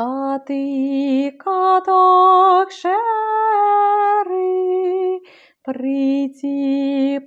А ты каток шэры, прыйдзі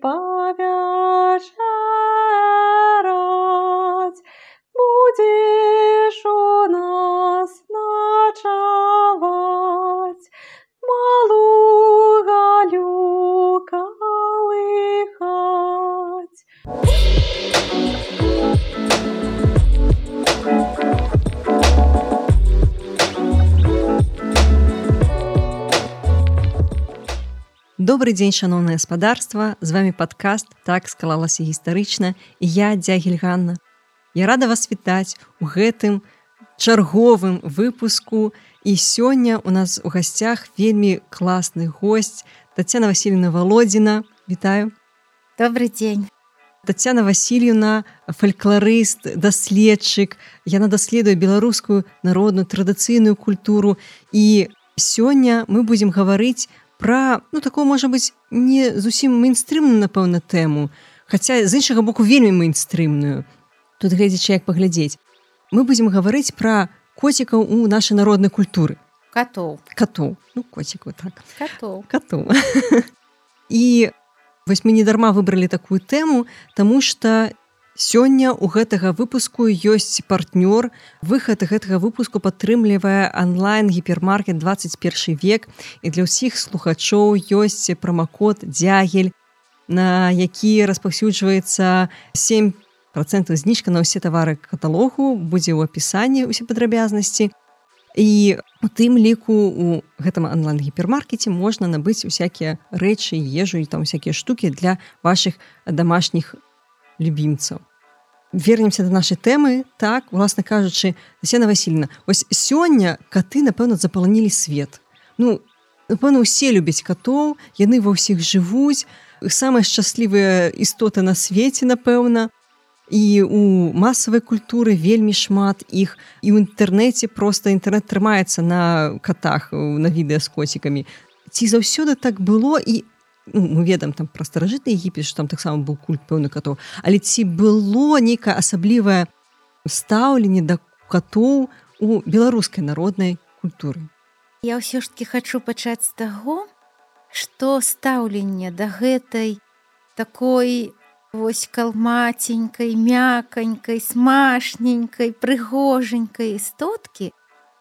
Добрый дзень шаноўнае гаспадарства з вами падкаст так склалася гістарычна і я дзягельганна Я рада вас вітаць у гэтым чарговым выпуску. І сёння у нас у гасцях вельмі класны гость Тацяна Васильевна володзіна. Вітаю. Добрый дзень Тацяна Васильевна фальклорыст даследчык. Яна даследуе беларускую народную традыцыйную культуру. І сёння мы будзем гаварыць пра ну такое можа быць не зусім мейнстрымную напэўна тэму хаця з іншага боку вельмі мейнстрымную тут гледзячы як паглядзець. Мы будзем гаварыць пра коцікаў у нашай народнай культуры. Катоў. Катоў. Ну коціку так. Катоў. Катоў. І вось мы не дарма выбралі такую тэму тому что сёння у гэтага выпуску ёсць партнёр. Выхад гэтага выпуску падтрымлівае онлайн гіпермаркет 21 век. І для ўсіх слухачоў ёсць прамакод дзягель на які распаўсюджваецца 7 процентаў зніжка на ўсе тавары каталогу будзе ў апісанні усе падрабязнасці. І у тым ліку у гэтым онлайн гіпермаркеце можна набыць усякія рэчы ежу і там усякія штукі для ваших домашніх любімцаў вернемся до нашай тэмы так уласна кажучы Сена Васильевна ось сёння каты напэўна запаланілі свет. Ну напэўна усе любяць катоў яны ва ўсіх жывуць. Самыя шчаслівыя істоты на свеце напэўна. І у масавай культуры вельмі шмат іх. І ў інтэрнэце просто інтэрнет трымаецца на катах на відэа з коцікамі. Ці заўсёды так было? І ну, мы ведам там пра старажытны егіпет што там таксама быў культ пэўны катоў але ці было нейкае асаблівае стаўленне да катоў у беларускай народнай культуры. Я ўсё ж таки хочу пачаць з таго што стаўленне да гэтай такой Вось калмаценькай, мяканькай, смашненькай, прыгожанькай істоткі,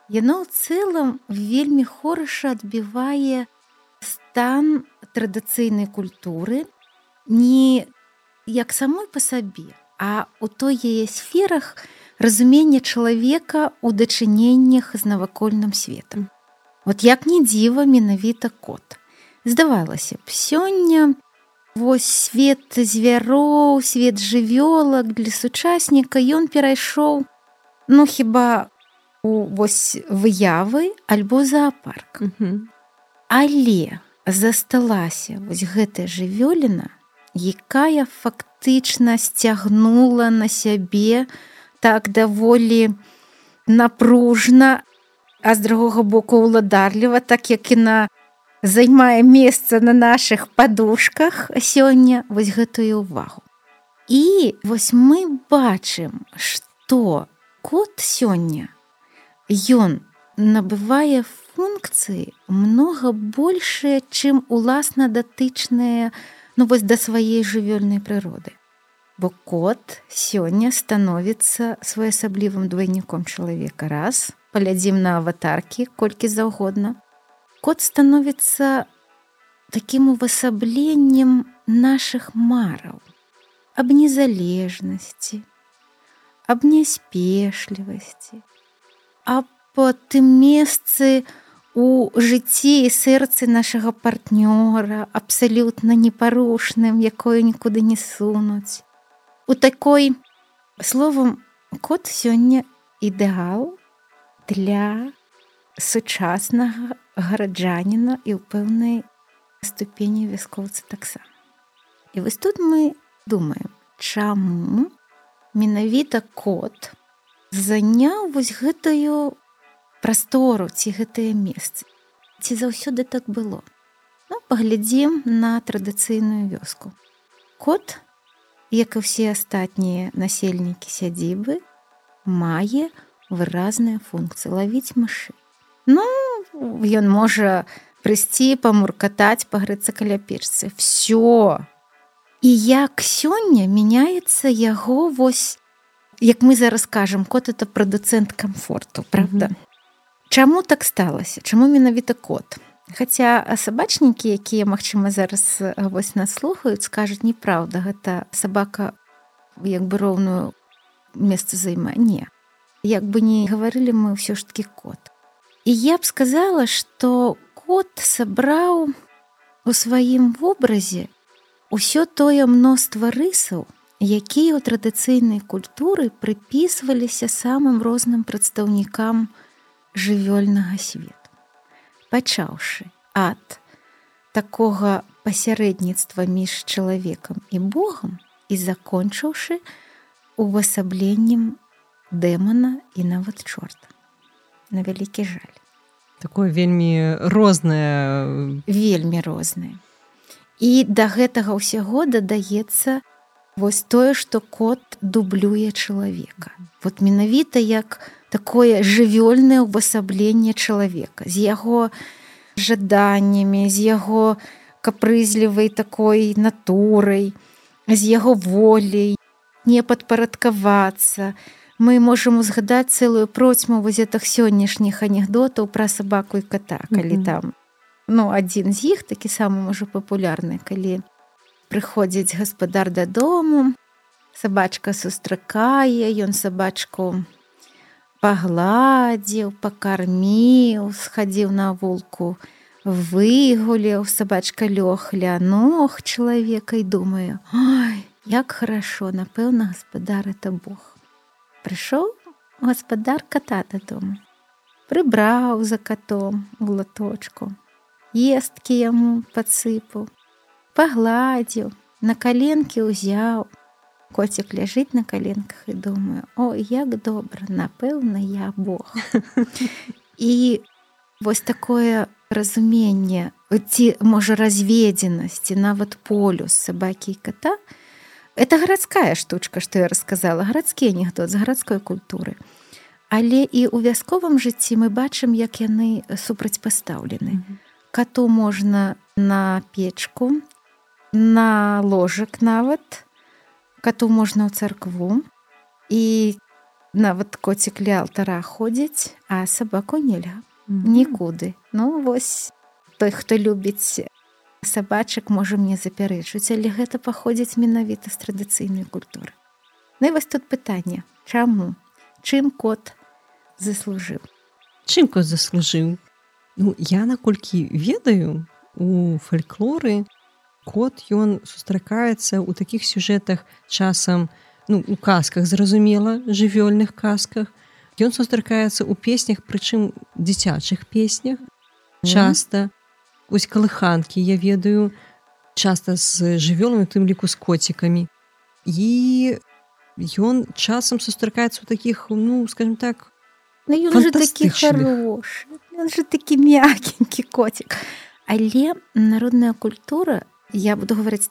яно ў цэлым вельмі хораша адбівае стан традыцыйнай культуры не як самой па сабе, а у той яе сферах разумення чалавека ў дачыненнях з навакольным светам. Вот як не дзіва менавіта кот. Здавалася б, сёння, Вось свет звяроў, свет жывёлак для сучасніка ён перайшоў ну хіба у вось выявы альбо зоапарк. Але засталася вось гэтая жывёліна, якая фактычна сцягнула на сябе так даволі напружна, а з другога боку ўладарліва, так як і на займае месца на наших падушках сёння вось гэтую ўвагу. І вось мы бачым, што кот сёння ён набывае функцыі многа большыя, чым уласна датычныя ну вось да сваёй жывёльнай прыроды. Бо кот сёння становіцца своеасаблівым двайніком чалавека раз, палядзім на аватаркі колькі заўгодна, Кот становится таким увасабленнем наших мараў, аб незалежнасці, аб няспешлівасці, а по тым месцы у жыцці і сэрцы нашага партнёра абсалютна непарушным, якое нікуды не сунуць. У такой словам кот сёння ідэал для сучаснага гараджаніна і ў пэўнай ступені вяскоўцы таксама. І вось тут мы думаем, чаму менавіта кот заняў вось гэтую прастору ці гэтае месцы. Ці заўсёды так было. Ну, паглядзім на традыцыйную вёску. Кот, як і ўсе астатнія насельнікі сядзібы, мае выразныя функцыі лавіць мышы ну ён можа прыйсці памуркатаць пагрэцца каля печцы все і як сёння мяняецца яго вось як мы зараз кажам кот это прадуцэнт комфорту правда mm -hmm. Чаму так сталася? Чаму менавіта кот? Хаця сабачнікі якія магчыма зараз вось нас слухаюць скажуць неправда гэта сабака як бы роўную месца займа не як бы не гаварылі мы ўсё ж таки кот. І я б сказала что кот сабраў у сваім вобразе ўсё тое мноства рысаў якія ў традыцыйнай культуры прыпісваліся самым розным прадстаўнікам жывёльнага свету. Пачаўшы ад такога пасярэдніцтва між чалавекам і Богом і закончыўшы увасабленнем дэмана і нават чорта. На вялікі жаль. Такое вельмі рознае. Вельмі рознае. І да гэтага ўсяго дадаецца вось тое што кот дублюе чалавека. Вот менавіта як такое жывёльнае ўвасабленне чалавека з яго жаданнямі з яго капрызлівай такой натурай з яго волей не падпарадкавацца. Мы можам узгадаць цэлую процьму вазетах сённяшніх анекдотаў пра сабаку і кота, калі mm -hmm. там ну, адзін з іх такі самы можа папулярны, калі прыходзіць гаспадар дадому, сабачка сустракае, ён сабачку пагладзіў, пакарміў, схадзіў на вулку, выгуляў сабачка лёг ля ног чалавека і думаю: Ой, Як хорошо, напэўна, гаспадар это Бог. Прыйшоў гаспадар ката дадому. Прыбраў за катом у латочку. Есткі яму падсыпаў, пагладзіў, на каленкі ўзяў. Коцік ляжыць на каленках і думаю: О, як добра, напэўна, я Бог. І вось такое разуменне ці можа разведзенасці, нават полюс сабакі і ката, это гарадская штучка што я рассказала гарадскі анекдот з гарадской культуры але і ў вясковым жыцці мы бачым як яны супрацьпастаўлены mm -hmm. кату можна на печку на ложак нават кату можна ў царкву і нават коцік ля алтара ходзіць а сабаку нельга mm -hmm. нікуды ну вось той хто любіць сабачак можа мне запярэчыць, але гэта паходзіць менавіта з традыцыйнай культуры. Ну і вось тут пытанне, чаму чым кот заслужыў? Чым кот заслужыў? Ну, я наколькі ведаю у фальклоры кот ён сустракаецца ў такіх сюжэтах часам ну, у казках зразумела жывёльных казках. Ён сустракаецца ў песнях, прычым дзіцячых песнях. Часта. Ось калыханкі я ведаю часта з жывёламі тым ліку з коцікамі. І ён часам сустракаецца ў такіх ну скажем так ну, же такі хорош же такі мякенькі коцік але народная культура я буду гаварыць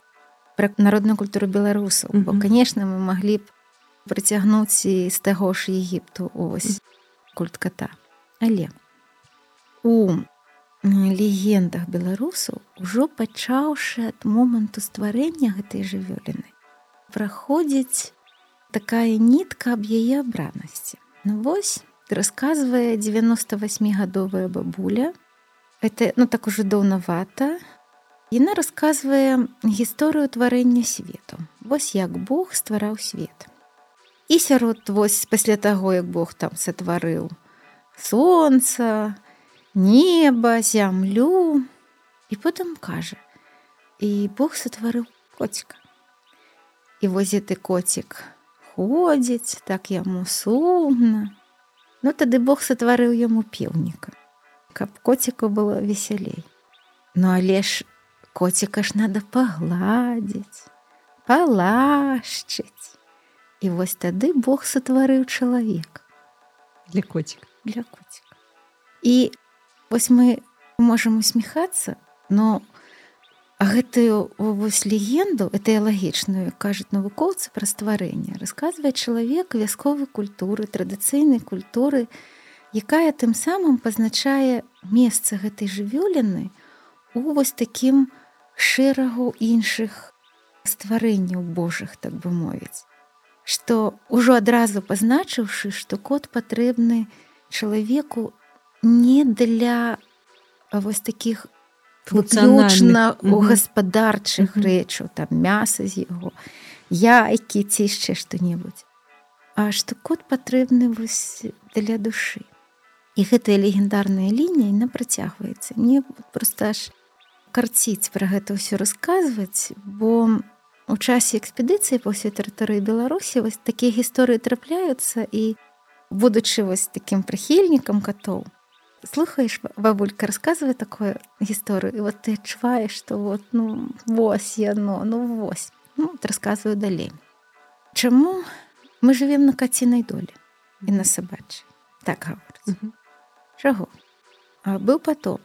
пра народную культуру беларусаў mm -hmm. бо конечно мы маглі б прыцягнуць і з таго ж егіпту ось культ кота. Але у легендах беларусаў ужо пачаўшы ад моманту стварэння гэтай жывёліны праходзіць такая нітка аб яе абранасці ну вось расказвае 98гадовая бабуля. Это ну так ужо даўнавата яна расказвае гісторыю тварэння свету вось як Бог ствараў свет і сярод вось пасля таго як Бог там сатварыў солнца неба, зямлю і потым кажа: І Бог сотварыў коціка. І вось ты коцік ходзіць, так яму сумна. Ну тады Бог сотварыў яму пеўніка, каб коціку было весялей. Ну але ж коціка ж надо пагладзіць, палашчыць. І вось тады Бог сотварыў чалавек для коцік для коціка. І Вось мы можам усміхацца, но гэтую вось легенду этыялагічную кажуць навукоўцы пра стварэнне расказвае чалавек вясковай культуры традыцыйнай культуры якая тым самым пазначае месца гэтай жывёліны у вось такім шэрагу іншых стварэнняў Божых так бы мовіць. Што ўжо адразу пазначыўшы што кот патрэбны чалавеку не для вось такіх выключна у гаспадарчых рэчаў там мяса з яго яйкі ці яшчэ што-небудзь. А што кот патрэбны вось для душы. І гэтая легендарная лінія на працягваецца. Мне просто аж карціць пра гэта ўсё расказваць бо у часе экспедыцыі па ўсёй тэрыторыі беларусі вось такія гісторыі трапляюцца і будучы вось такім прыхільнікам катоў слухаеш бабулька рассказывае такое гісторыю і вот ты адчуваеш что вот ну вось яно ну вось. Ну, рассказываю далей. Чаму мы живвем на кацінай долі і на сабачы так гаворыць. Чаго? Быў потоп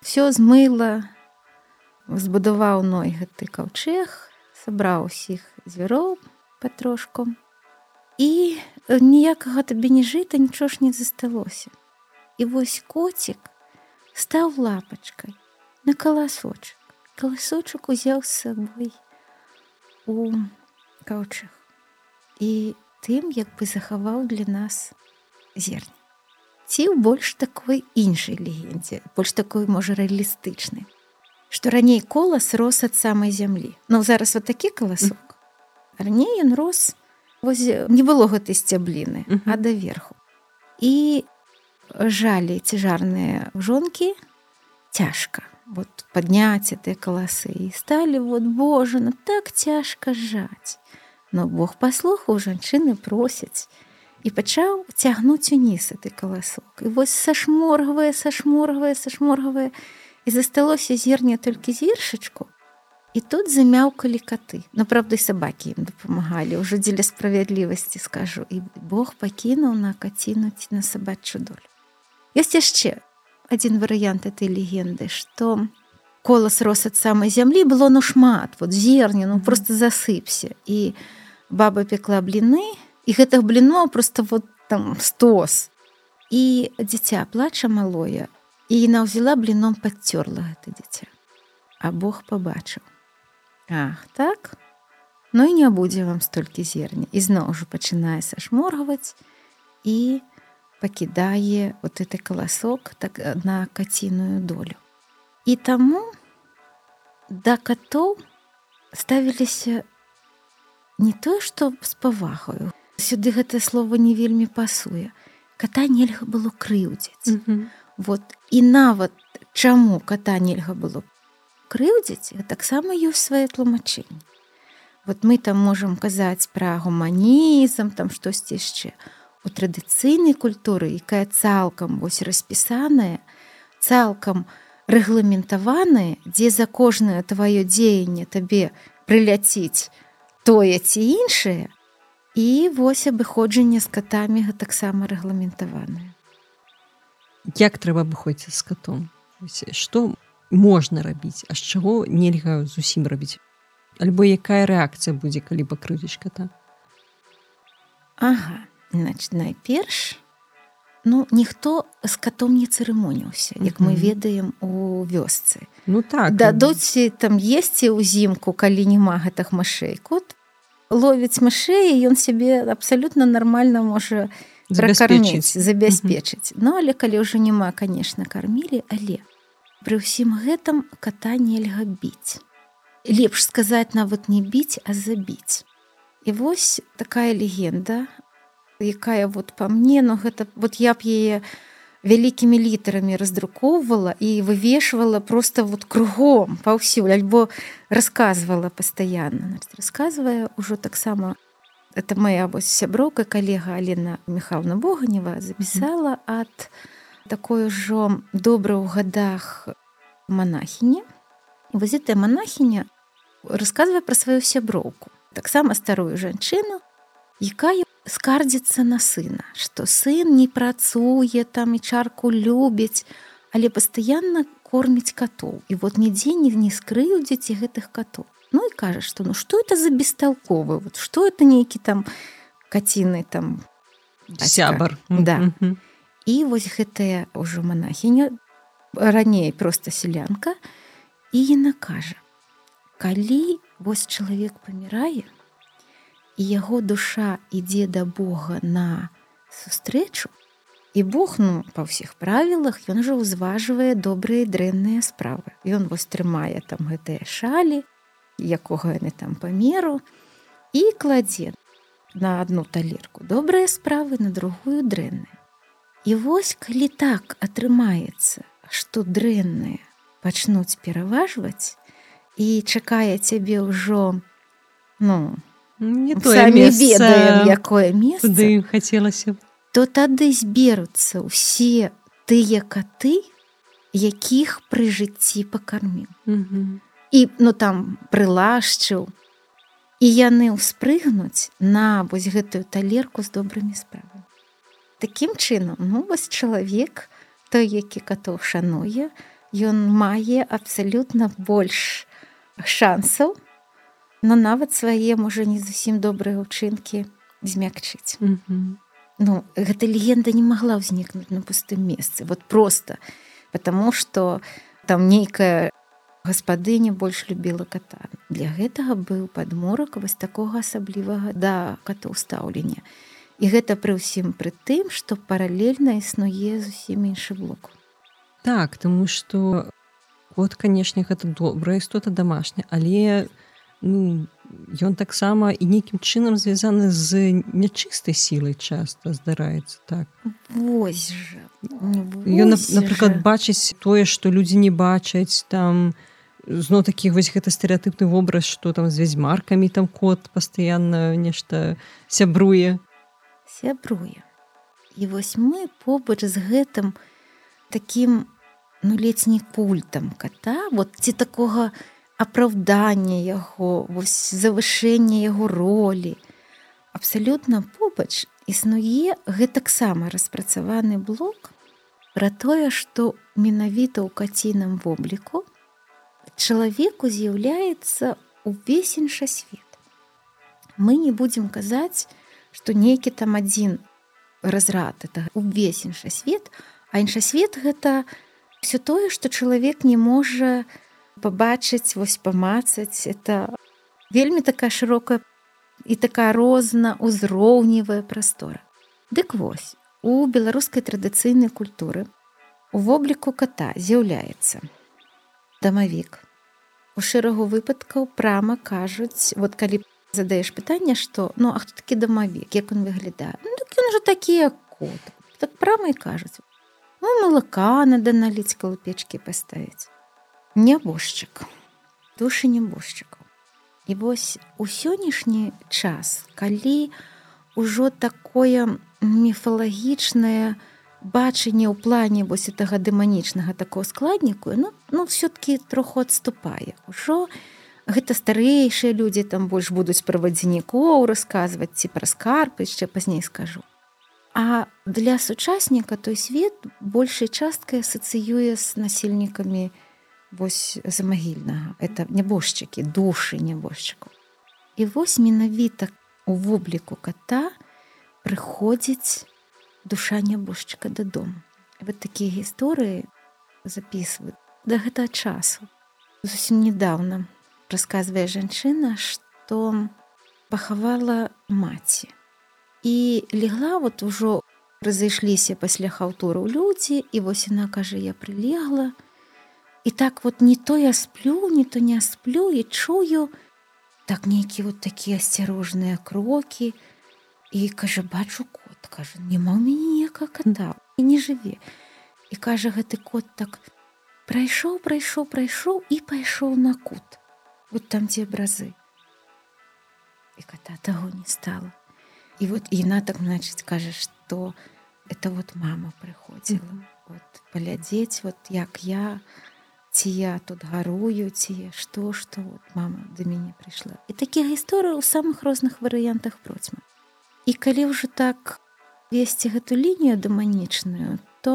все змыла збудаваў ной гэты каўчег сабраў усіх звяроў патрошку і ніякага табе не жыта нічого ж не засталося І вось коцік стаў лапачкай на каласочак. Каласочак узяў з сабой у каўчах і тым як бы захаваў для нас зерня. Ці ў больш такой іншай легендзе, больш такой можа рэалістычны. Што раней колас рос ад самай зямлі. Ну зараз вот такі каласок. Раней ён рос воз, не было гэтай сцябліны, а даверху. І жалі цяжарныя жонкі цяжка вот падняць ты каласы і сталі вот божа ну так цяжка жаць но Бог паслухаў жанчыны просяць і пачаў цягнуць уніз ты каласок. І вось сашморгвае сашморгвае сашморгвае і засталося зерня толькі зіршачку і тут замяўкалі каты. Но ну, правда сабакі ім дапамагалі ўжо дзеля справядлівасці скажу. І Бог пакінуў на каціну ці на сабачу долю. Ёсць яшчэ адзін варыянт этой легенды, што колас рос ад самай зямлі было ну шмат, вот зерня, ну просто засыпся. І баба пекла бліны і гэтых бліноў просто вот там стос. І дзіця плача малое, і яна ўзяла бліном падцёрла гэта дзіця. А Бог пабачыў. Ах так, Ну і не будзе вам столькі зерня. І зноў ужо пачынае сашморгаваць і, пакідае вот это каласок так э, на каціную долю. І таму да катоў ставіліся не тое, што з павагаю. Сюды гэтае слово не вельмі пасуе. Ката нельга было крыўдзіць. Mm -hmm. Вот і нават чаму ката нельга было крыўдзіць, таксама ёсць свае тлумачэнні. Вот мы там можам казаць пра гуманізм, там штосьці яшчэ у традыцыйнай культуры, якая цалкам вось распісаная, цалкам рэгламентаваная, дзе за кожнае тваё дзеянне табе прыляціць тое ці іншае, і вось абыходжанне з катамі таксама рэгламентаванае. Як трэба абыходзіць з катом? Што можна рабіць, а з чаго нельга зусім рабіць? Альбо якая рэакцыя будзе, калі пакрыдзіш ката? Ага. Значит, найперш ну ніхто з катом не цырымоніўся як мы ведаем у вёсцы ну так дадуць там есці ўзімку калі няма гэтых мышэй кот ловіць мышэй ён сябе абсалютна нармальна можа закарміць забяспечыць Ну але калі ўжо няма конечно кармілі але пры ўсім гэтым кота нельга біць лепш сказаць нават не біць а забіць і вось такая легенда якая вот по мне но гэта вот я б яе вялікімі літарамі раздрукоўвала і вывешвала просто вот кругом паўсюль альбо рассказывала пастаянна рассказывае ўжо таксама это моя вось сяброўка калега Алена Михайловна Боганева запісала ад такой ужо добра ў гадах монахіні вазітая монахіня рассказывае пра сваю сяброўку таксама старую жанчыну якая скардзіцца на сына, што сын не працуе там і чарку любіць, але пастаянна корміць катоў і вот нідзе не не скрыўдзіць гэтых катоў Ну і кажа што ну што это за бесталковы вот што это нейкі там каціны там сябар Да. Мгм. І вось гэтая ўжо манахіня раней проста сялянка і яна кажа калі вось чалавек памірае і яго душа ідзе да Бога на сустрэчу. І Бог ну па ўсіх правілах ён жа ўзважвае добрыя дрэнныя справы. Ён вось трымае там гэтыя шалі якога яны там памеру і кладзе на одну талерку добрыя справы на другую дрэнныя. І вось калі так атрымаецца, што дрэнныя пачнуць пераважваць і чакае цябе ўжо ну не самі ведаем якое месца, куды хацелася то тады зберуцца ўсе тыя каты, якіх пры жыцці пакарміў. Мгм. І ну там прылашчыў і яны ўспрыгнуць на вось гэтую талерку з добрымі справамі. Такім чынам ну вось чалавек той які катоў шануе ён мае абсалютна больш шансаў но нават свае можа не зусім добрыя ўчынкі змякчыць. Мгм. ну гэта легенда не магла ўзнікнуць на пустым месцы. Вот просто потому что там нейкая гаспадыня больш любіла ката. Для гэтага быў падморак вось такога асаблівага да катоў стаўлення і гэта пры ўсім пры тым што паралельна існуе зусім іншы блок. Так тому что кот канешне гэта добрая істота домашняя але ну ён таксама і нейкім чынам звязаны з нячыстай сілай часта здараецца так. Вось жа. Ён, напрыклад, бачыць тое, што людзі не бачаць там зноў такі вось гэта стэеатыпны вобраз, што там з вядзьмаркамі там кот пастаянна нешта сябруе. сябруе. І вось мы побач з гэтым таким ну ледзь не культам кота. Вот ці такога апраўдання яго вось завышэння яго ролі. Абсалютна побач існуе гэтаксама распрацаваны блок пра тое што менавіта ў каційным вобліку чалавеку з'яўляецца увесь іншы свет. Мы не будзем казаць што нейкі там адзін разрад это увесь іншы свет а іншы свет гэта все тое што чалавек не можа пабачыць вось памацаць это вельмі такая шырокая і такая розна узроўневая прастора. Дык вось у беларускай традыцыйнай культуры у вобліку кота з'яўляецца дамавік. У шэрагу выпадкаў прама кажуць вот калі задаеш пытанне што ну а хто такі дамавік? Як он выглядае? Ну, так ён жа такі кот. Так прама і кажуць. Ну малака надо наліць калупечкі паставіць нябожчык. Душы нябожчыкаў. І вось у сённяшні час калі ўжо такое міфалагічнае бачанне ў плане вось гэтага дэманічнага такого складніку ну ну все-таки троху адступае. Ужо гэта старэйшыя людзі там больш будуць правадзінікоў расказваць ці пра скарб яшчэ пазней скажу. А для сучасніка той свет большай часткай асацыюе з насельнікамі вось замагільнага. Это нябожчыкі душы нябожчыкаў. І вось менавіта у вобліку кота прыходзіць душа нябожчыка дадому. Вот такія гісторыі записывают да гэтага часу зусім недавно расказвае жанчына што пахавала маці. І легла вот ужо разышліся пасля хаўтуру людзі і вось яна кажа я прылегла і так вот не то я сплю не то не сплю і чую так нейкі вот такія асцярожныя крокі і кажа бачу кот кажа няма ў мяне ніякага ката і не жыве і кажа гэты кот так прайшоў прайшоў прайшоў і пайшоў на кут вот там дзе абразы і кота таго не стала і вот яна так значыць кажа што это вот мама прыходзіла mm -hmm. вот паглядзець вот як я ці я тут гарую ці што што мама да мяне прыйшла і такія гісторыі ў самых розных варыянтах процьма і калі ўжо так весці гэту лінію даманічную то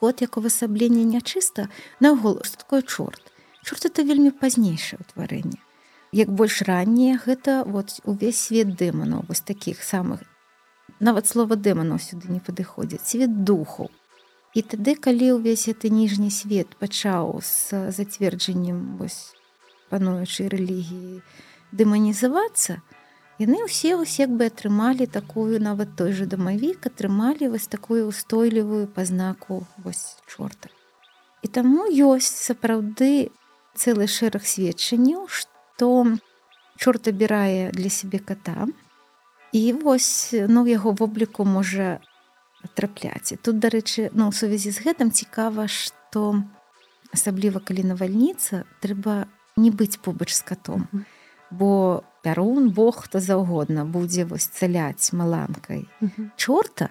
кот як увасабленне нячыста наогул што такое чорт. Чорт это вельмі пазнейшае ўтварэнне як больш ранняе гэта вот увесь свет дэманаў вось такіх самых. Нават слова дэманаў сюды не падыходзіць. Свет духу і тады калі ўвесь гэты ніжні свет пачаў з зацверджаннем вось пануючай рэлігіі дэманізавацца яны ўсе вось як бы атрымалі такую нават той же дамавік атрымалі вось такую устойлівую пазнаку вось чорта. І таму ёсць сапраўды цэлы шэраг сведчанняў што чорт абірае для сябе кота і вось ну яго вобліку можа трапляць тут дарэчы ну у сувязі з гэтым цікава што асабліва калі навальніца трэба не быць побач з катом. Бо пярун Бог хто заўгодна будзе вось цаляць маланкай чорта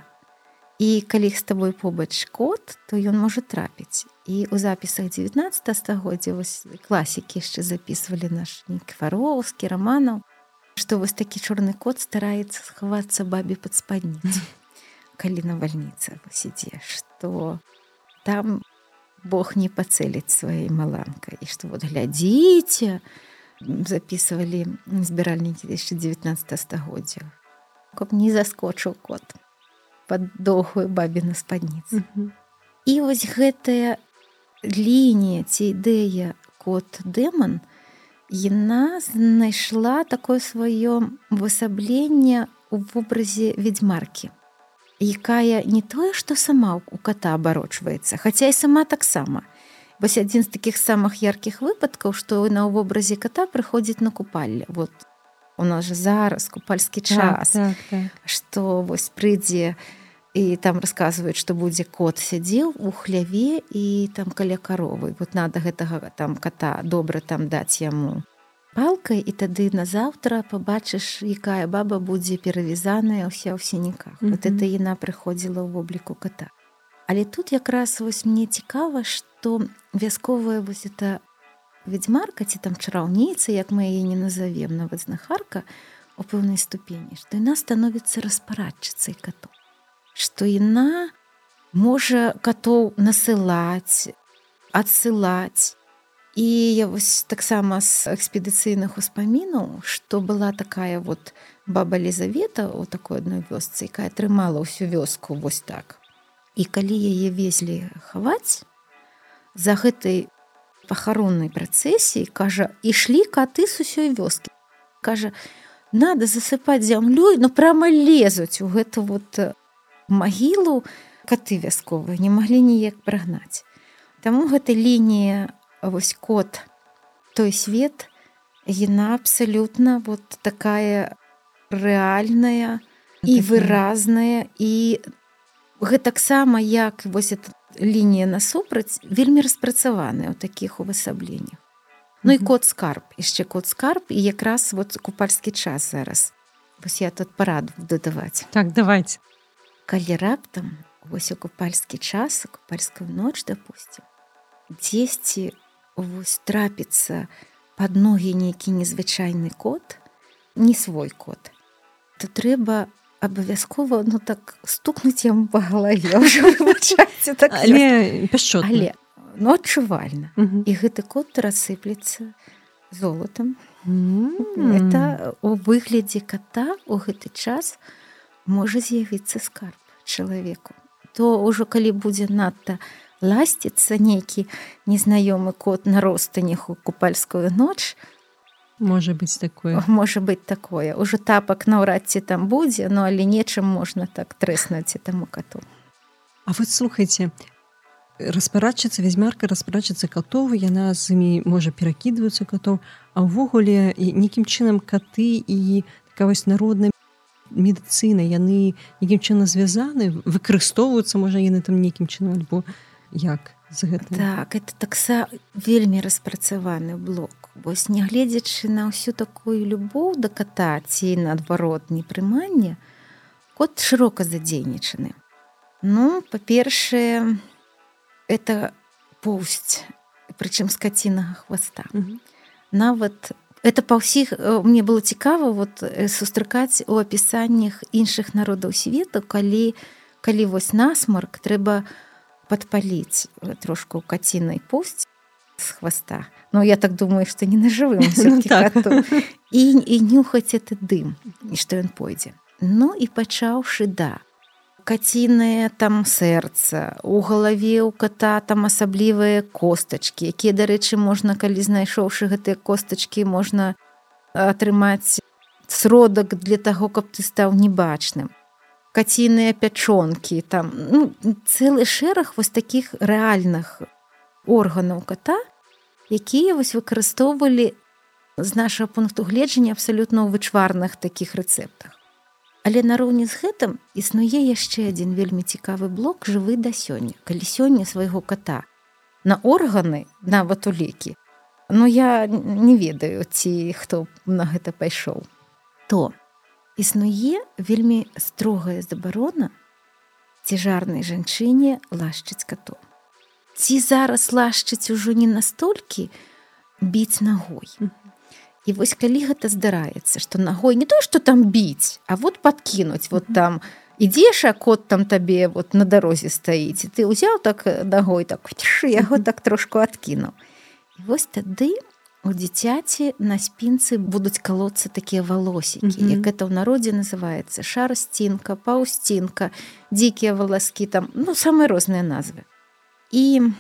і калі з табой побач кот то ён можа трапіць. І у запісах 19 стагоддзя вось класікі яшчэ записывалі наш нікфароўскі раманаў што вось такі чорны кот стараецца схавацца бабе пад спадніцу калі навальніца сідзе што там Бог не пацэліць сваёй маланкай і што вот глядзіце, записывалі збіральнікі 2019 стагоддзя каб не заскочыў кот под доўгую бабіну спадніцы і вось гэтая лінія ці ідэя кот дэман яна знайшла такое сваё высабленне у вобразе ведьмаркі якая не тое што сама у кота абарочваецца хаця і сама таксама. Вось адзін з таких самых яркіх выпадкаў што на ў вобразе кота прыходзіць на купалле. Вот у нас же зараз купальскі час так, так, так. што вось прыйдзе і там расказваюць што будзе кот сядзеў у хляве і там каля каровы. Вот надо гэтага там кота добра там даць яму палкай і тады назаўтра пабачыш якая баба будзе перавязаная ўся ў сініках mm -hmm. вот это яна прыходзіла ў вобліку кота Але тут якраз вось мне цікава, што вясковая вось это ведьмарка ці там чараўніца, як мы яе не назовем нават знахарка у пэўнай ступені, што яна становіцца распарадчыцай кату. Што яна можа катоў насылаць, адсылаць. І я вось таксама з экспедыцыйных успамінаў, што была такая вот баба Лізавета у такой адной вёсцы, якая атрымала ўсю вёску вось так. І калі яе везлі хаваць за гэтай пахароннай працэсіі кажа ішлі каты з усёй вёскі кажа надо засыпаць зямлёй но прямо лезуць у гэту вот магілу каты вясковыя не маглі ніяк прагнаць Таму гэта лінія вось кот той свет яна абсалютна вот такая рэальная і выразная. І гэтаксама як вось эта лінія насупраць вельмі распрацаваная ў такіх увасабленнях. Ну і кот скарб яшчэ кот скарб і якраз вот купальскі час зараз. Вось я тут параду дадаваць так давайте калі раптам вось у купальскі час купальскую ноч допустим дзесьці вось трапіцца под ногі нейкі незвычайны кот не свой кот то трэба абавязкова ну так стукнуць яму па галаве так але пяшчо але ну адчувальна. І гэты кот рассыплецца золотам это у выглядзе кота у гэты час можа з'явіцца скарб чалавеку. То ўжо калі будзе надта ласціцца нейкі незнаёмы кот на ростанях у купальскую ноч можа быць такое. Можа быть такое. Уже тапак наўрад ці там будзе но але нечым можна так трэснуць таму кату А вы слухайте распарадчыцца вязьмарка распрачыцца катовы яна з імі можа перакідваюцца катоў а ўвогуле нейкім чынам каты і вось народная медыцына яны якім чынам звязаны выкарыстоўваюцца можа яны там нейкім чынам альбо як за гэта так это такса вельмі распрацаваны блок. Вось нягледзячы на ўсю такую любоў да ката ці наадварот непрымання кот шырока задзейнічаны. Ну па-першае это поўсць прычым скацінага хваста. Mm -hmm. нават это па ўсіх мне было цікава вот сустракаць у апісаннях іншых народаў свету калі калі вось насмарк трэба падпаліць трошку кацінай пусць з хваста Ну я так думаю што не на жывым Ну, так. і, і нюхаць это дым і што ён пойдзе Ну і пачаўшы да кацінае там сэрца у галаве у кота там асаблівыя костачки якія дарэчы можна калі знайшоўшы гэтыя костачки можна атрымаць сродак для таго каб ты стаў небачным каціныя пячонкі там ну, цэлы шэраг вось таких рэальных органаў кота якія вось выкарыстоўвалі з нашага пункту гледжання абсалютна ў вычварных таких рэцэптах Але нароўні з гэтым існуе яшчэ адзін вельмі цікавы блок жывы да сёння, калі сёння свайго кота на органы нават у лекі. Ну я не ведаю, ці хто на гэта пайшоў. То існуе вельмі строгая забарона цяжарнай жанчыне лашчыць кату. Ці зараз лашчыць ужо не настолькі біць нагой. І вось калі гэта здараецца, што нагой не то, што там біць, а вот падкінуць вот там ідзеш, а кот там табе вот на дарозе стаіць. І ты ўзяў так нагой так яго так трошку адкінуў. І вось тады у дзіцяці на спінцы будуць калоцца такія валосікі, mm -hmm. як это ў народзе называецца. Шарсцінка, паўсцінка, дзікія валаскі там ну самыя розныя назвы. І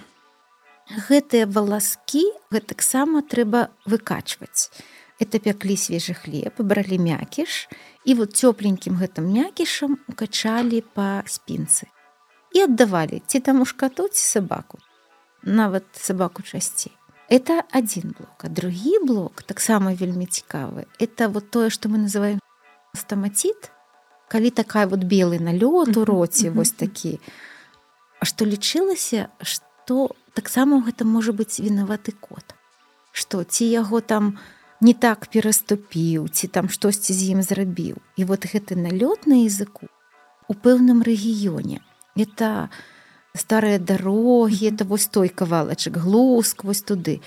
гэтыя валаскі гэтаксама трэба выкачваць. Это пяклі свежы хлеб бралі мякіш і вот цёпленькім гэтым мякішам укачалі па спінцы. І аддавалі ці там ушкатуць сабаку. Нават сабаку часцей это один блок а другі блок таксама вельмі цікавы это вот тое что мы называем стамаціт калі такая вот белы налёт у роце вось такі А што лічылася што таксама гэта можа быць вінаваты кот. Што ці яго там не так пераступіў ці там штосьці з ім зрабіў і вот гэты налёт на языку у пэўным рэгіёне это старыя дарогі это вось той кавалачак глуск вось туды.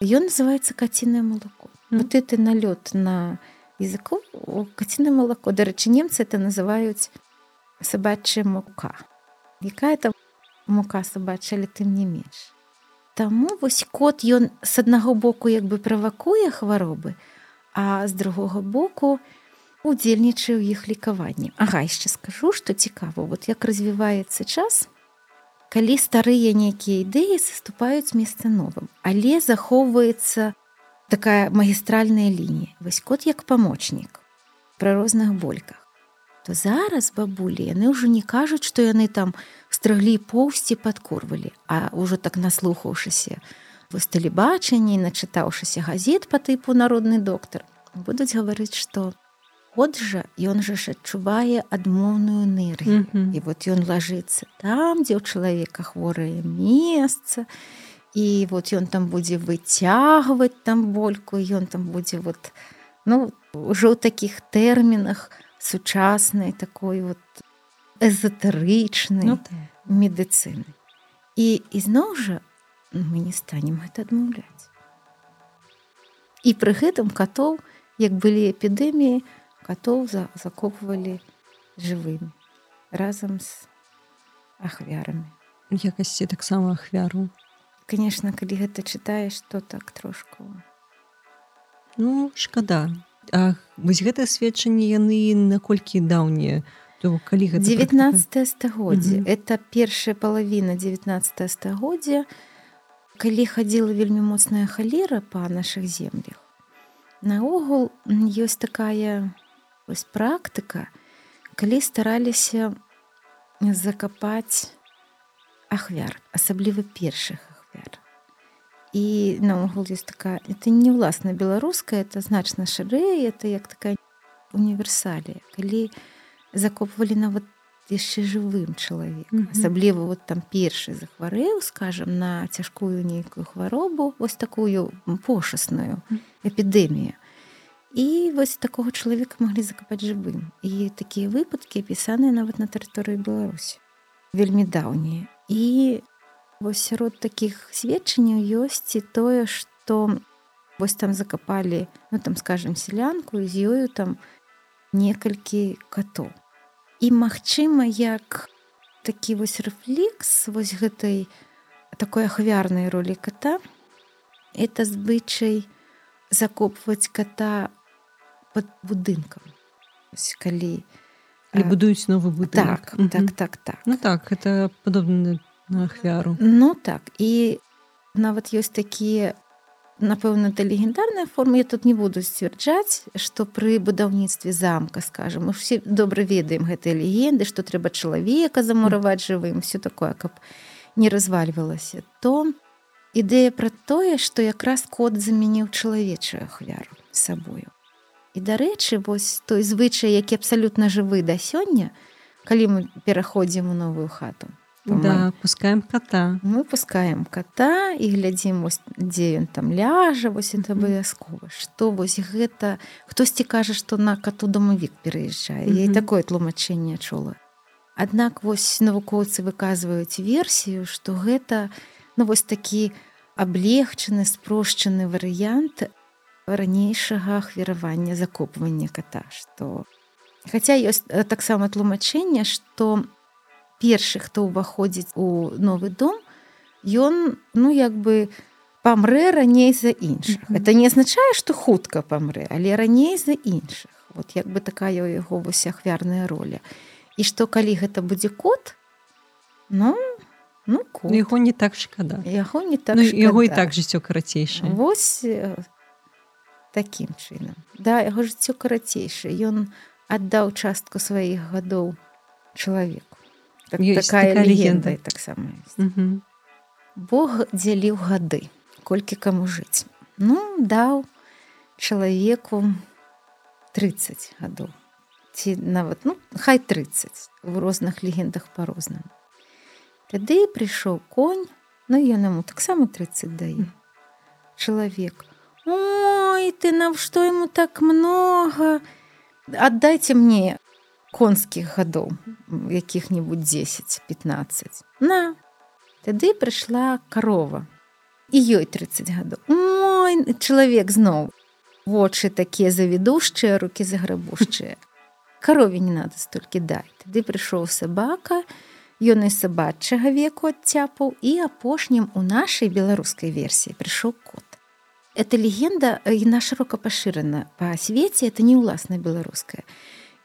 Ён называется кацінае малако mm. вот это налёт на языку каціна малако дарэчы немцы это называюць сабачая мука якая там мука сабачалі тым не менш. Таму вось кот ён з аднаго боку як бы правакуе хваробы, а з другога боку удзельнічае ў іх лікаванні. Ага яшчэ скажу, што цікава, вот як развіваецца час, калі старыя нейкія ідэі саступаюць месца новым, але захоўваецца такая магістральная лінія. Вось кот як памочнік пра розных больках то зараз бабулі яны ўжо не кажуць што яны там страглі поўсці падкорвалі а ўжо так наслухаўшыся вось тэлебачанні начытаўшыся газет по тыпу народны доктар будуць гаварыць што от жа ён жа ж адчувае адмоўную энергію mm -hmm. і вот ён лажыцца там дзе ў чалавека хворае месца і вот ён там будзе выцягваць там больку ён там будзе вот ну ўжо ў такіх тэрмінах сучаснай такой вот эзотарычнай ну, так. медыцыны і ізноў жа мы не станем гэта адмаўляць і пры гэтым катоў як былі эпідэміі катоў за закопвалі жывымі разам з ахвярамі якасці таксама ахвяру. Конечно калі гэта чытаеш то так трошку. Ну шкада. А вось гэтае сведчанне яны наколькі даўнія? То калі 19 стагоддзе. Это першая палавіна 19 стагоддзя калі хадзіла вельмі моцная халера па наших землях. Наогул ёсць такая ось практыка калі стараліся закапаць ахвяр асабліва першых ахвяр. І наогул ёсць такая это не ўласна беларуская это значна шырэя это як такая універсалія калі закопвалі нават яшчэ жывым чалавекам асабліва вот там першы захварэў скажем на цяжкую нейкую хваробу вось такую пошасную эпідэмію і вось такого чалавека маглі закапаць жывым. І такія выпадкі апісаныя нават на тэрыторыі беларусі. Вельмі даўнія. І Вось сярод такіх сведчанняў ёсць і тое, што вось там закапалі ну там скажем сялянку з ёю там некалькі катоў. І магчыма, як такі вось рэфлекс вось гэтай такой ахвярнай ролі кота это звычай закопваць кота под будынкам. Ось калі а, будуюць новы будынак. так Мгм. так так так. Ну так это падобна на ахвяру. Ну так і нават ёсць такія напэўна это легендарная форма я тут не буду сцвярджаць што пры будаўніцтве замка скажем мы все добра ведаем гэтыя легенды што трэба чалавека замураваць жывым все такое каб не развальвалася то ідэя пра тое што якраз кот замяніў чалавечую ахвяру сабою і дарэчы вось той звычай які абсалютна жывы да сёння калі мы пераходзім у новую хату. То мы да пускаем кота. мы пускаем кота і глядзім вось дзе ён там ляжа вось это абавязкова. Што вось гэта? Хтосьці кажа што на кату домавік пераязджае. Я і такое тлумачэнне чула. Аднак вось навукоўцы выказваюць версію што гэта ну вось такі аблегчаны спрошчаны варыянт ранейшага ахвяравання закопвання кота што хаця ёсць э, таксама тлумачэнне што першы хто ўваходзіць у новы дом ён ну як бы памрэ раней за іншых. Мгм. это не азначае што хутка памрэ але раней за іншых. Вот як бы такая ў яго вось ахвярная роля. І што калі гэта будзе кот ну ну кот. яго не так шкада. Яго не так ну, яго і так жыццё карацейшае. Вось э, такім чынам. Да яго жыццё карацейшае. Ён аддаў частку сваіх гадоў чалавеку. Так, Ёсць такая такая легенда таксама. Мгм. Бог дзяліў гады, колькі каму жыць. Ну даў чалавеку 30 гадоў ці нават ну хай 30 в розных легендах па-рознаму. Тады прыйшоў конь, ну ён яму таксама 30 дае. Чалавек. Ой, ты навшто яму так много? Аддайце мне конскіх гадоў, якіх-небудзь 10-15. На. Тады прыйшла карова. І ёй 30 гадоў. Ой, чалавек зноў. Вочы такія завідушчыя, рукі заграбушчыя. Карове не надо столькі дай. Тады прыйшоў сабака, Ён і сабачага веку адцяпаў і апошнім у нашай беларускай версіі прыйшоў кот. Эта легенда яна шырока пашырана па свеце это не ўласна беларуская.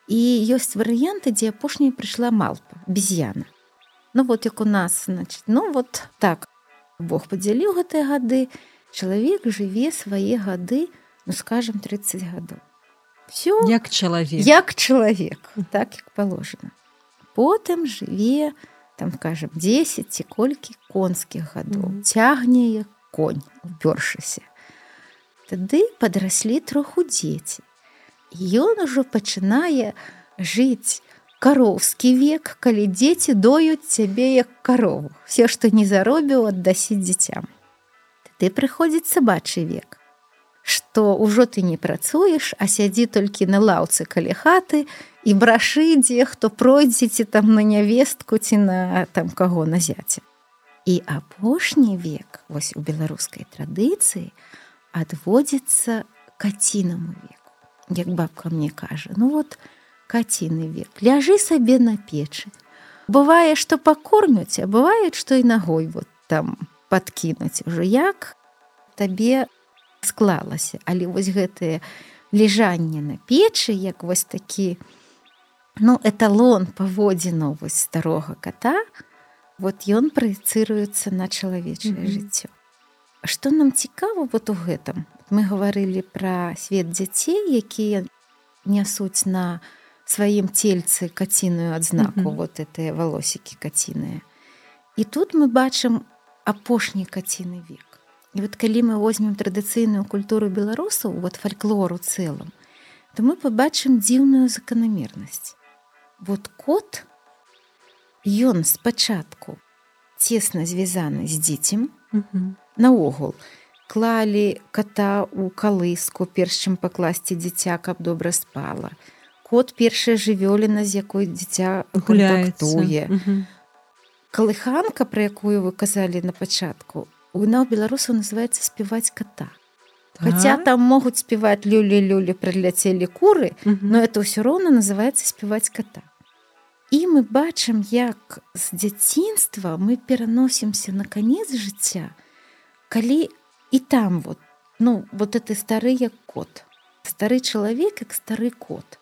І ёсць варыянты, дзе апошняй прыйшла малпа без'яна. Ну вот як у нас значит, ну вот так Бог падзяліў гэтыя гады, чалавек жыве свае гады, ну скажем 30 гадоў. Все як чалавек як чалавек так як положено потым жыве там скажем 10 ці колькі конскіх гадоў Мгм. цягне як конь упёршыся тады падраслі троху дзеці. Ён ужо пачынае жыць кароўскі век калі дзеці доюць цябе як карову. Все што не заробіў аддасіць дзіцям. Тады прыходзіць сабачы век. Што ўжо ты не працуеш, а сядзі толькі на лаўцы каля хаты і брашы дзе хто пройдзеце там на нявестку ці на там каго на зяце. І апошні век вось у беларускай традыцыі адводзіцца кацінаму веку. Як бабка мне кажа, ну вот каціны век, ляжы сабе на печы. Бывае, што пакормяць, а бывае, што і нагой вот там падкінуць ужо як табе склалася але вось гэтае лежанне на печы як вось такі ну эталон паводзіну вось старога кота вот ён праецыруецца на чалавечае Мгм. жыццё што нам цікава вот у гэтым мы гаварылі пра свет дзяцей якія нясуць на сваім цельцы каціную адзнаку Мгм. вот гэтыя валосікі каціныя і тут мы бачым апошні каціны век І вот калі мы возьмем традыцыйную культуру беларусаў вот фальклору цэлым то мы побачым дзіўную заканамернасць вот кот ён спачатку цесна звязаны з дзіцем Мгм. Наогул клалі кота у калыску перш чым пакласці дзіця каб добра спала кот першая жывёліна з якой дзіця Мгм. калыханка пра якую вы казалі на пачатку на ў беларусаў называется спяваць кота Хаця Так? там могуць спяваць люлі люлі прыляцелі куры Мгм. но это ўсё роўна называется спяваць кота І мы бачым, як з дзяцінства мы пераносімся на канец жыцця, калі і там вот ну вот это стары як кот. Стары чалавек як стары кот.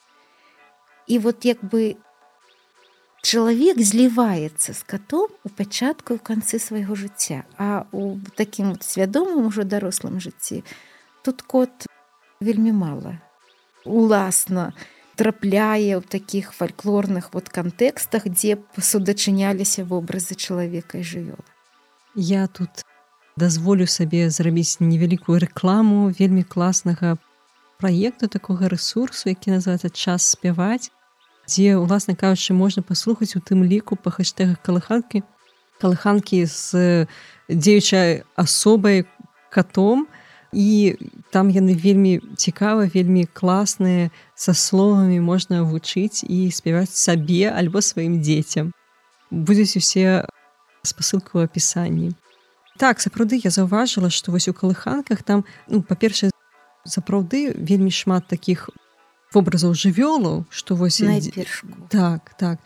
І вот як бы чалавек зліваецца з катом у пачатку ў канцы свайго жыцця а у такім вот свядомым ужо дарослым жыцці тут кот вельмі мала уласна трапляе ў такіх фальклорных вот кантэкстах дзе судачыняліся вобразы чалавека і жывёла я тут дазволю сабе зрабіць невялікую рэкламу вельмі класнага праекту такога рэсурсу які называется час спяваць дзе уласна кажучы можна паслухаць у тым ліку па хаштэгах калыханкі. Калыханкі з дзеючай асобай катом. І там яны вельмі цікава вельмі класныя са словамі можна вучыць і спяваць сабе альбо сваім дзецям. Будзець усе спасылку ў апісанні так сапраўды я заўважыла што вось у калыханках там ну па-першае сапраўды вельмі шмат таких вобразаў жывёлаў што вось так так.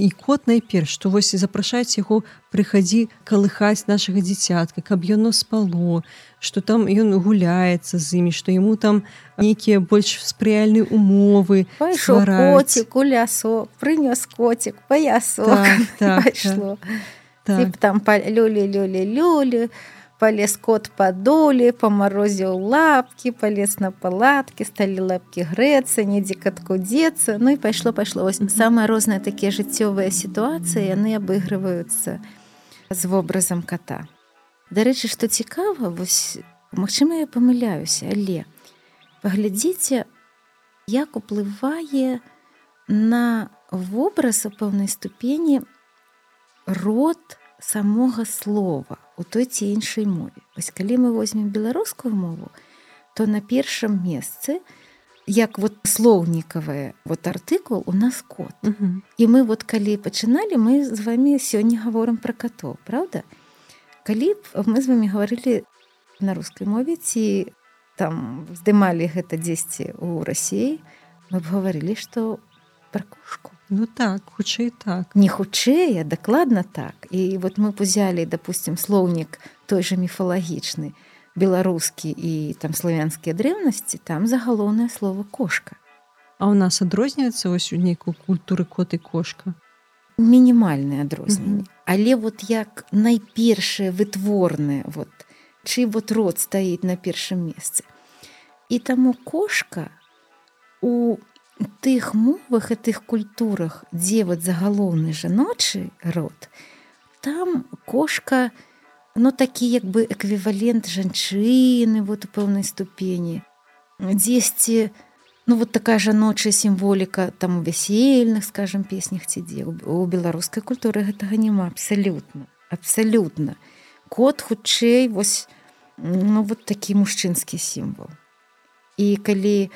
І кот найперш што вось запрашаць яго прыхадзі калыхаць нашага дзіцятка каб яно спало што там ён гуляецца з імі што яму там нейкія больш спрыяльныя умовы коцік у лясо прынёс коцік паясо так, так, так так. там люлі люлі люлі полез кот падолі памарозіў лапки полез на палатки сталі лапки грэцца недзе катку дзецца ну і пайшло пайшло ось самыя розныя такія жыццёвыя сітуацыі яны абыгрываюцца з вобразам кота. Дарэчы што цікава вось Мачыма я памыляюся але паглядзіце як уплывае на вобраз у пэўнай ступені род самога слова у той ці іншай мове. Вось калі мы возьмем беларускую мову, то на першым месцы, як вот слоўнікавая вот артыкул у нас кот. Uh -huh. І мы вот калі пачыналі, мы з вами сёння гаворым пра катоў, Праўда? Калі б мы з вами гаварылі на рускай мове ці там здымалі гэта дзесьці ў рассіі, мы б гаварылі, што пра кошку. Ну так хутчэй так. Не хутчэй дакладна так. І вот мы узялі допустим слоўнік той же міфалагічны беларускі і там славянскія дрэўнасці там загалоўнае слово кошка А ў нас адрозніваецца вось у нейкую культуры кот і кошка мінімальнае адрозненне mm -hmm. але вот як найпершае вытворнае вот чый вот род стаіць на першым месцы і таму кошка у тых мовах і тых культурах, дзе вот загалоўны жаночы род, там кошка ну, такі як бы эквівалент жанчыны вот у пэўнай ступені. Дзесьці ну, вот такая жаночая сімволіка там у вясельных, скажем, песнях ці дзе у беларускай культуры гэтага няма абсалютна, абсалютна. Кот хутчэй вось ну, вот такі мужчынскі сімвал. І калі,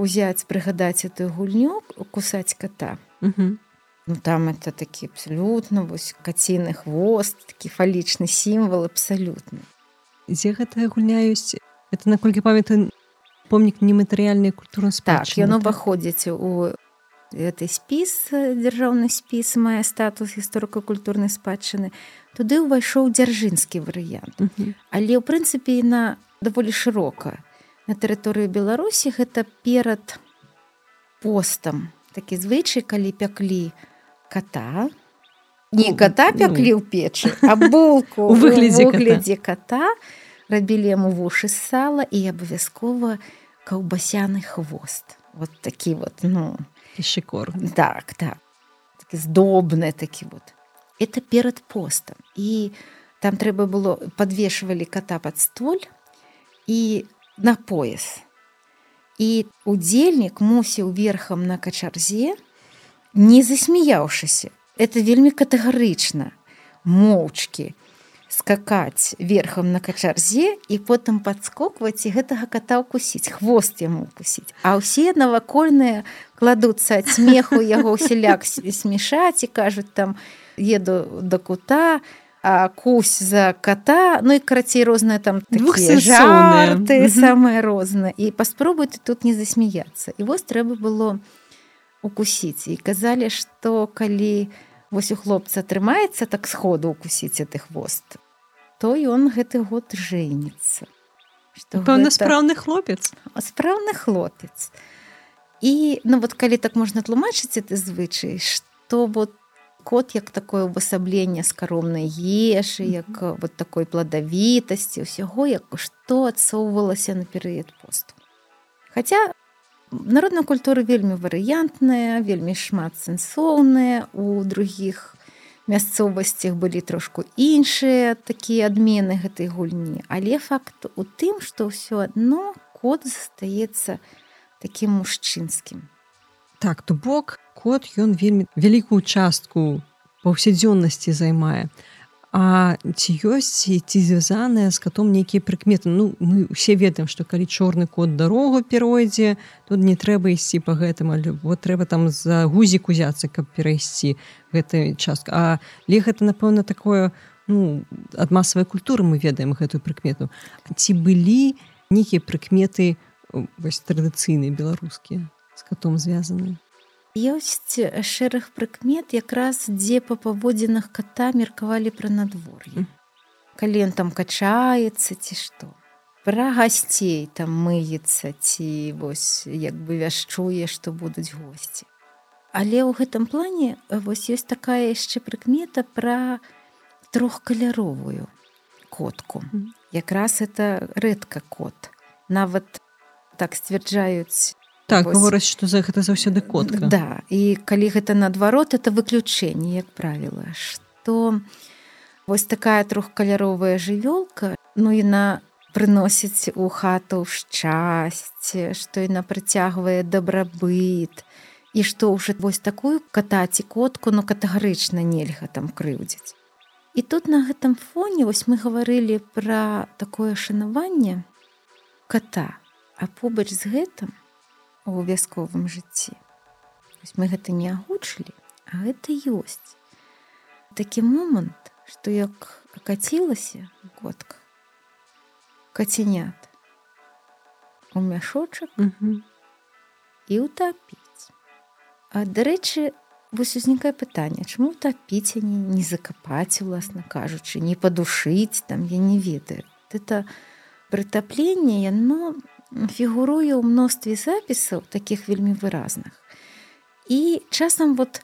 узяць прыгадаць эту гульню кусаць кота угу. ну там это такі абсалютна вось каціны хвост такі фалічны сімвал абсалютна дзе гэтая гульня ёсць? Это наколькі памятаю помнік нематэрыяльнай культуры так яно уваходзіць у этой спіс дзяржаўны спіс мае статус гісторыка-культурнай спадчыны. Туды ўвайшоў дзяржынскі варыянт. Але ў прынцыпе на даволі шырока на тэрыторыю беларусі гэта перад постам. Такі звычай калі пяклі кота не кота пяклі ў печы а булку у выглядзе глядзе кота рабілі яму вушы сала і абавязкова каўбасяны хвост. Вот такі вот ну. Шикор так так. Такі здобны такі вот. Это перад постам. І там трэба было подвешвалі кота под столь і на пояс. І удзельнік мусіў верхам на качарзе, не засмяяўшыся. Это вельмі катэгарычна, моўчкі скакаць верхам на качарзе і потым падскокваць і гэтага ката ўкусіць хвост яму укусіць. А ўсе навакольныя кладуцца ад смеху яго ўсяляк смешаць і кажуць там еду да кута, кусь за кота. Ну і карацей розныя там жарты самыя розныя. І паспробуйте тут не засмяяться і вось трэба было укусіць. І казалі што калі вось у хлопца атрымаецца так сходу укусіць ты хвост то ён гэты год жэніцца. Пэўна спраўны хлопец. Спраўны хлопец. І ну вот калі так можна тлумачыць ты звычай што вот кот як такое ўвасабленне скаромнай ежы як вот такой пладавітасці ўсяго як што адсоўвалася на перыяд посту. Хаця народная культура вельмі варыянтная вельмі шмат сэнсоўная у другіх мясцовасцях былі трошку іншыя такія адмены гэтай гульні. Але факт у тым што ўсё адно кот застаецца такім мужчынскім. Так то бок кот ён вельмі вялікую частку паўсядзённасці займае А ці ёсць ці звязаная з катом нейкія прыкметы Ну мы усе ведаем што калі чорны кот дарогу перайдзе тут не трэба ісці по гэтым але вот трэба там за гузік узяцца каб перайсці гэты частка А ле гэта напэўна такое ну ад масавай культуры мы ведаем гэтую прыкмету. Ці былі нейкія прыкметы вось традыцыйныя беларускія з катом звязаны Ёсць шэраг прыкмет якраз дзе па паводзінах ката меркавалі пра надвор'е. Калі ён там качаецца ці што. Пра гасцей там мыецца ці вось як бы вяшчуе, што будуць госці. Але ў гэтым плане вось ёсць такая яшчэ прыкмета пра трохкаляровую котку. Якраз это рэдка кот. Нават так сцвярджаюць так гавораць што за гэта заўсёды котка. Да і калі гэта наадварот это выключэнне як правіла. Што вось такая трохкаляровая жывёлка ну яна прыносіць у хату шчасце што яна прыцягвае дабрабыт і што ўжо вось такую катаці котку но ну, катэгарычна нельга там крыўдзіць. І тут на гэтым фоне вось мы гаварылі пра такое шанаванне кота а побач з гэтым у вясковым жыцці. Вось мы гэта не агучылі, а гэта ёсць. Такі момант, што як акацілася котка кацянят у мяшочак і ўтапіць. А дарэчы, вось узнікае пытанне, чаму утапіць не, не закапаць, уласна кажучы, не падушыць там я не ведаю. Это прытапленне яно фігуруе ў мностве запісаў таких вельмі выразных. І часам вот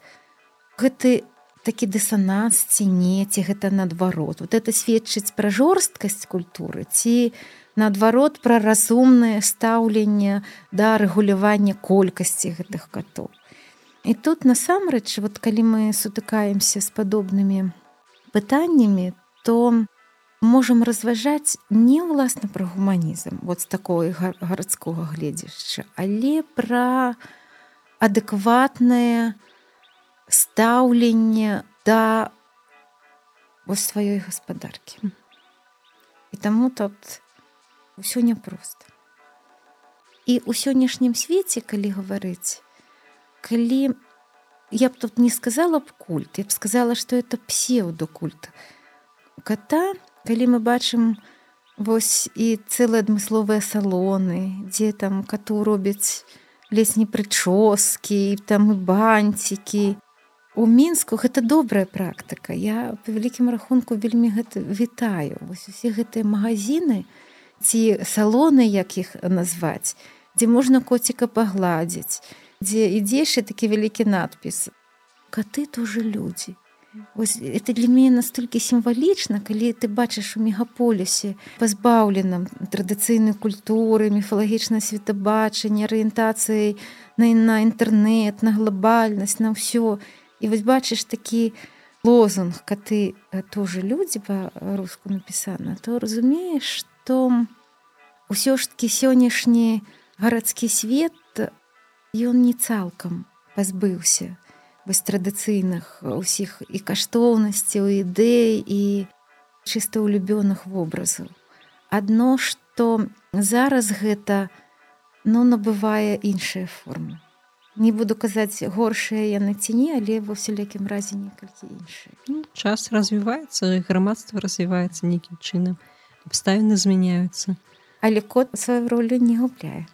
гэты такі дысананс ці не ці гэта наадварот. Вот это сведчыць пра жорсткасць культуры ці наадварот пра разумнае стаўленне да рэгулявання колькасці гэтых катоў. І тут насамрэч вот калі мы сутыкаемся з падобнымі пытаннямі то можам разважаць не ўласна пра гуманізм вот з такой гарадскога гледзяшча але пра адэкватнае стаўленне да вось сваёй гаспадаркі. І таму тут ўсё няпрост і ў сённяшнім свеце калі гаварыць калі я б тут не сказала б культ я б сказала што это псеўдокульт кота калі мы бачым вось і цэлыя адмысловыя салоны дзе там кату робяць лесні прычоскі там і банцікі у мінску гэта добрая практыка. Я по вялікім рахунку вельмі гэта вітаю. Вось усе гэтыя магазины ці салоны як іх назваць дзе можна коціка пагладзіць дзе ідзеш і такі вялікі надпіс каты тоже людзі Вось, это для мяне настолькі сімвалічна, калі ты бачыш у мегаполісе пазбаўленым традыцыйнай культуры, міфалагічна светабачання, арыентацыяй на, на інтэрнэт, на глобальнасць, на ўсё. І вось бачыш такі лозунг, каты тоже людзі па-руску напісана, то разумееш, што ўсё ж такі сённяшні гарадскі свет ён не цалкам пазбыўся вось традыцыйных усіх і каштоўнасцяў ідэй і чыста ўлюбёных вобразаў. Адно, што зараз гэта ну, набывае іншыя формы. Не буду казаць горшыя яны ці не, але ва ўсялякім разе некалькі іншыя. Ну, час развіваецца, грамадства развіваецца нейкім чынам. абставіны змяняюцца. Але кот сваю ролю не губляе.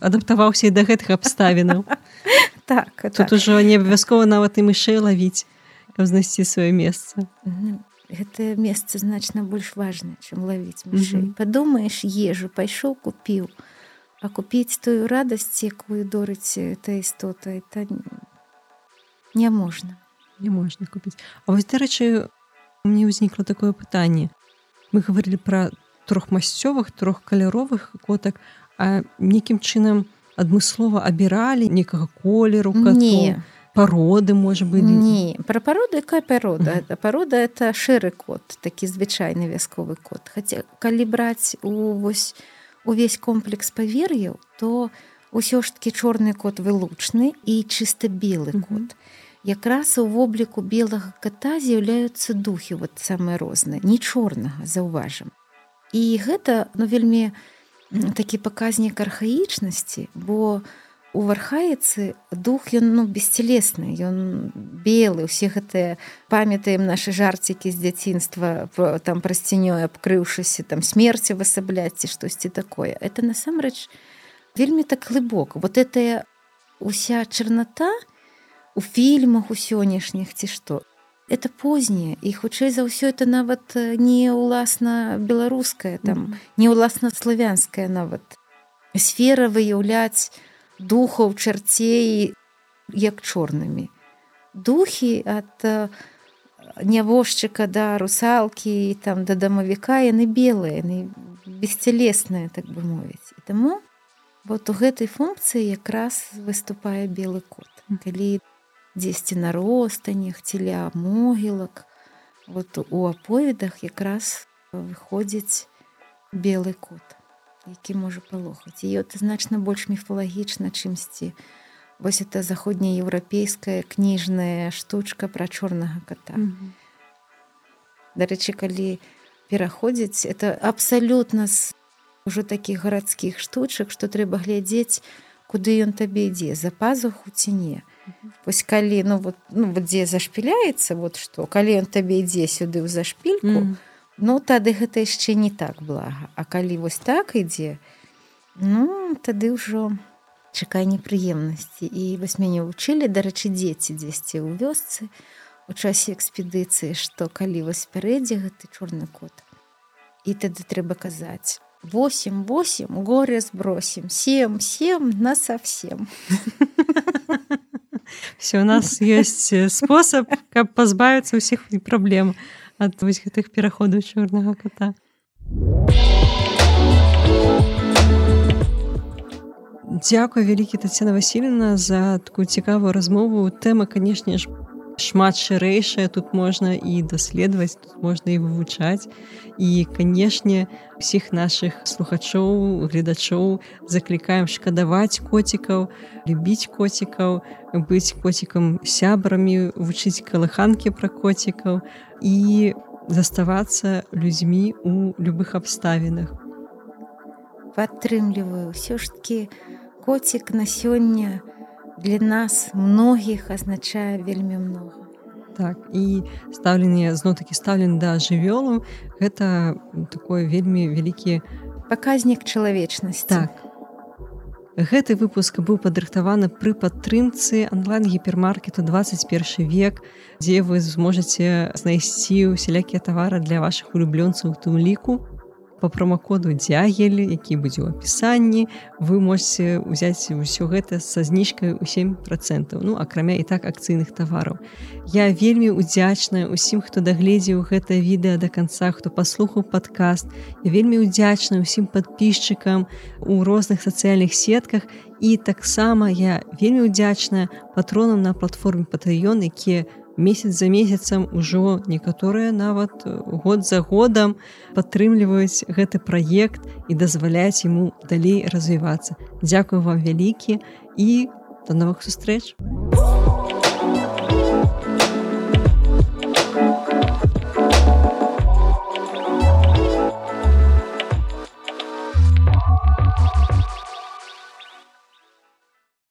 Адаптаваўся і да гэтых абставінаў. так тут так. ужо не абавязкова нават і мышэй лавіць каб знайсці сваё месца Гэтае месца значна больш важнае, чым лавіць мышэй. Мгм. Падумаеш ежу, пайшоў купіў, а купіць тую радасць, якую дорыць эта істота это н- няможна. не можна купіць А вось дарэчы мне ўзнікла такое пытанне мы гаварылі пра трохмасцёвых трохкаляровых котак а нейкім чынам адмыслова абіралі некага колеру Не, пароды можа быть не. Пра пароду якая парода? Мгм. Это парода это шэры кот, такі звычайны вясковы кот. Хаця калі браць у вось увесь комплекс павер'яў, то ўсё ж такі чорны кот вылучны і чыста белы кот. Якраз у вобліку белага кота з'яўляюцца духі вот самыя розныя, не чорнага заўважым. І гэта ну, вельмі м, такі паказнік архаічнасці, бо у вархаіцы дух ён ну, бесцелесны, ён белы, усе гэтыя памятаем нашы жарцікі з дзяцінства там прасцінёй абкрыўшыся там смерці высабляць ці штосьці такое. Это насамрэч вельмі так глыбока. Вот это уся чарната у фільмах у сённяшніх ці што. Это познее і хутчэй за ўсё это нават э, не ўласна беларускае там не ўласна славянская нават сфера выяўляць духаў чарцей як чорнымі. Духі ад э, нявожчыка да русалкі там да дамавіка яны белыя яны бесцелесныя так бы мовіць. І таму вот у гэтай функцыі якраз выступае белы кот. Калі дзесьці на ростанях ціля могілак. Вот у аповедах якраз выходзіць белы кот які можа палохаць. І это значна больш міфалагічна чымсьці. Вось это заходнееўрапейская кніжная штучка пра чорнага кота. Мгм. дарэчы калі пераходзіць это абсалютна з ужо такіх гарадскіх штучак што трэба глядзець куды ён табе ідзе? За пазуху ці не? Вось калі ну вот ну вот дзе зашпіляецца вот што калі ён табе ідзе сюды ў зашпільку Мгм. ну тады гэта яшчэ не так блага. А калі вось так ідзе ну тады ўжо чакай непрыемнасці. І вось мяне вучылі дарэчы дзеці дзесьці ў вёсцы у часе экспедыцыі што калі вось спярэдзе гэты чорны кот і тады трэба казаць 88 горе 7 7 на совсем все у нас ёсць э, спосаб каб пазбавіцца ўсіх праблем ад вось гэтых пераходаў чорнага кота. Дзякуй вялікі Тацяна Васильевна за такую цікавую размову. Тэма канешне ж шмат шырэйшая тут можна і даследаваць тут можна і вывучаць. І канешне усіх наших слухачоў гледачоў заклікаем шкадаваць коцікаў любіць коцікаў быць коцікам сябрамі вучыць калыханкі пра коцікаў і заставацца людзьмі у любых абставінах. Падтрымліваю. Ўсё ж таки коцік на сёння для нас многіх азначае вельмі много Так і стаўленне зноў такі стаўлен да жывёлу гэта такое вельмі вялікі паказнік чалавечнасці так. Гэты выпуск быў падрыхтаваны пры падтрымцы онлайн-гіпермаркету 21 век, дзе вы зможаце знайсці усялякія тавары для вашых улюблёнцаў у тым ліку. Па промакоду дзягель, які будзе ў апісанні, вы можете ўзяць ўсё гэта са зніжкай у 7%, ну акрамя і так акцыйных тавараў. Я вельмі удзячная усім, хто дагледзеў гэта відэа да канца, хто паслухаў падкаст. Я вельмі удзячна ўсім падпісчыкам у розных сацыяльных сетках і таксама я вельмі удзячная патронам на платформе Патаён, якія месяц за месяцам ужо некаторыя нават год за годам падтрымліваюць гэты праект і дазваляць яму далей развівацца. Дзякую вам вялікі і до новых сустрэч.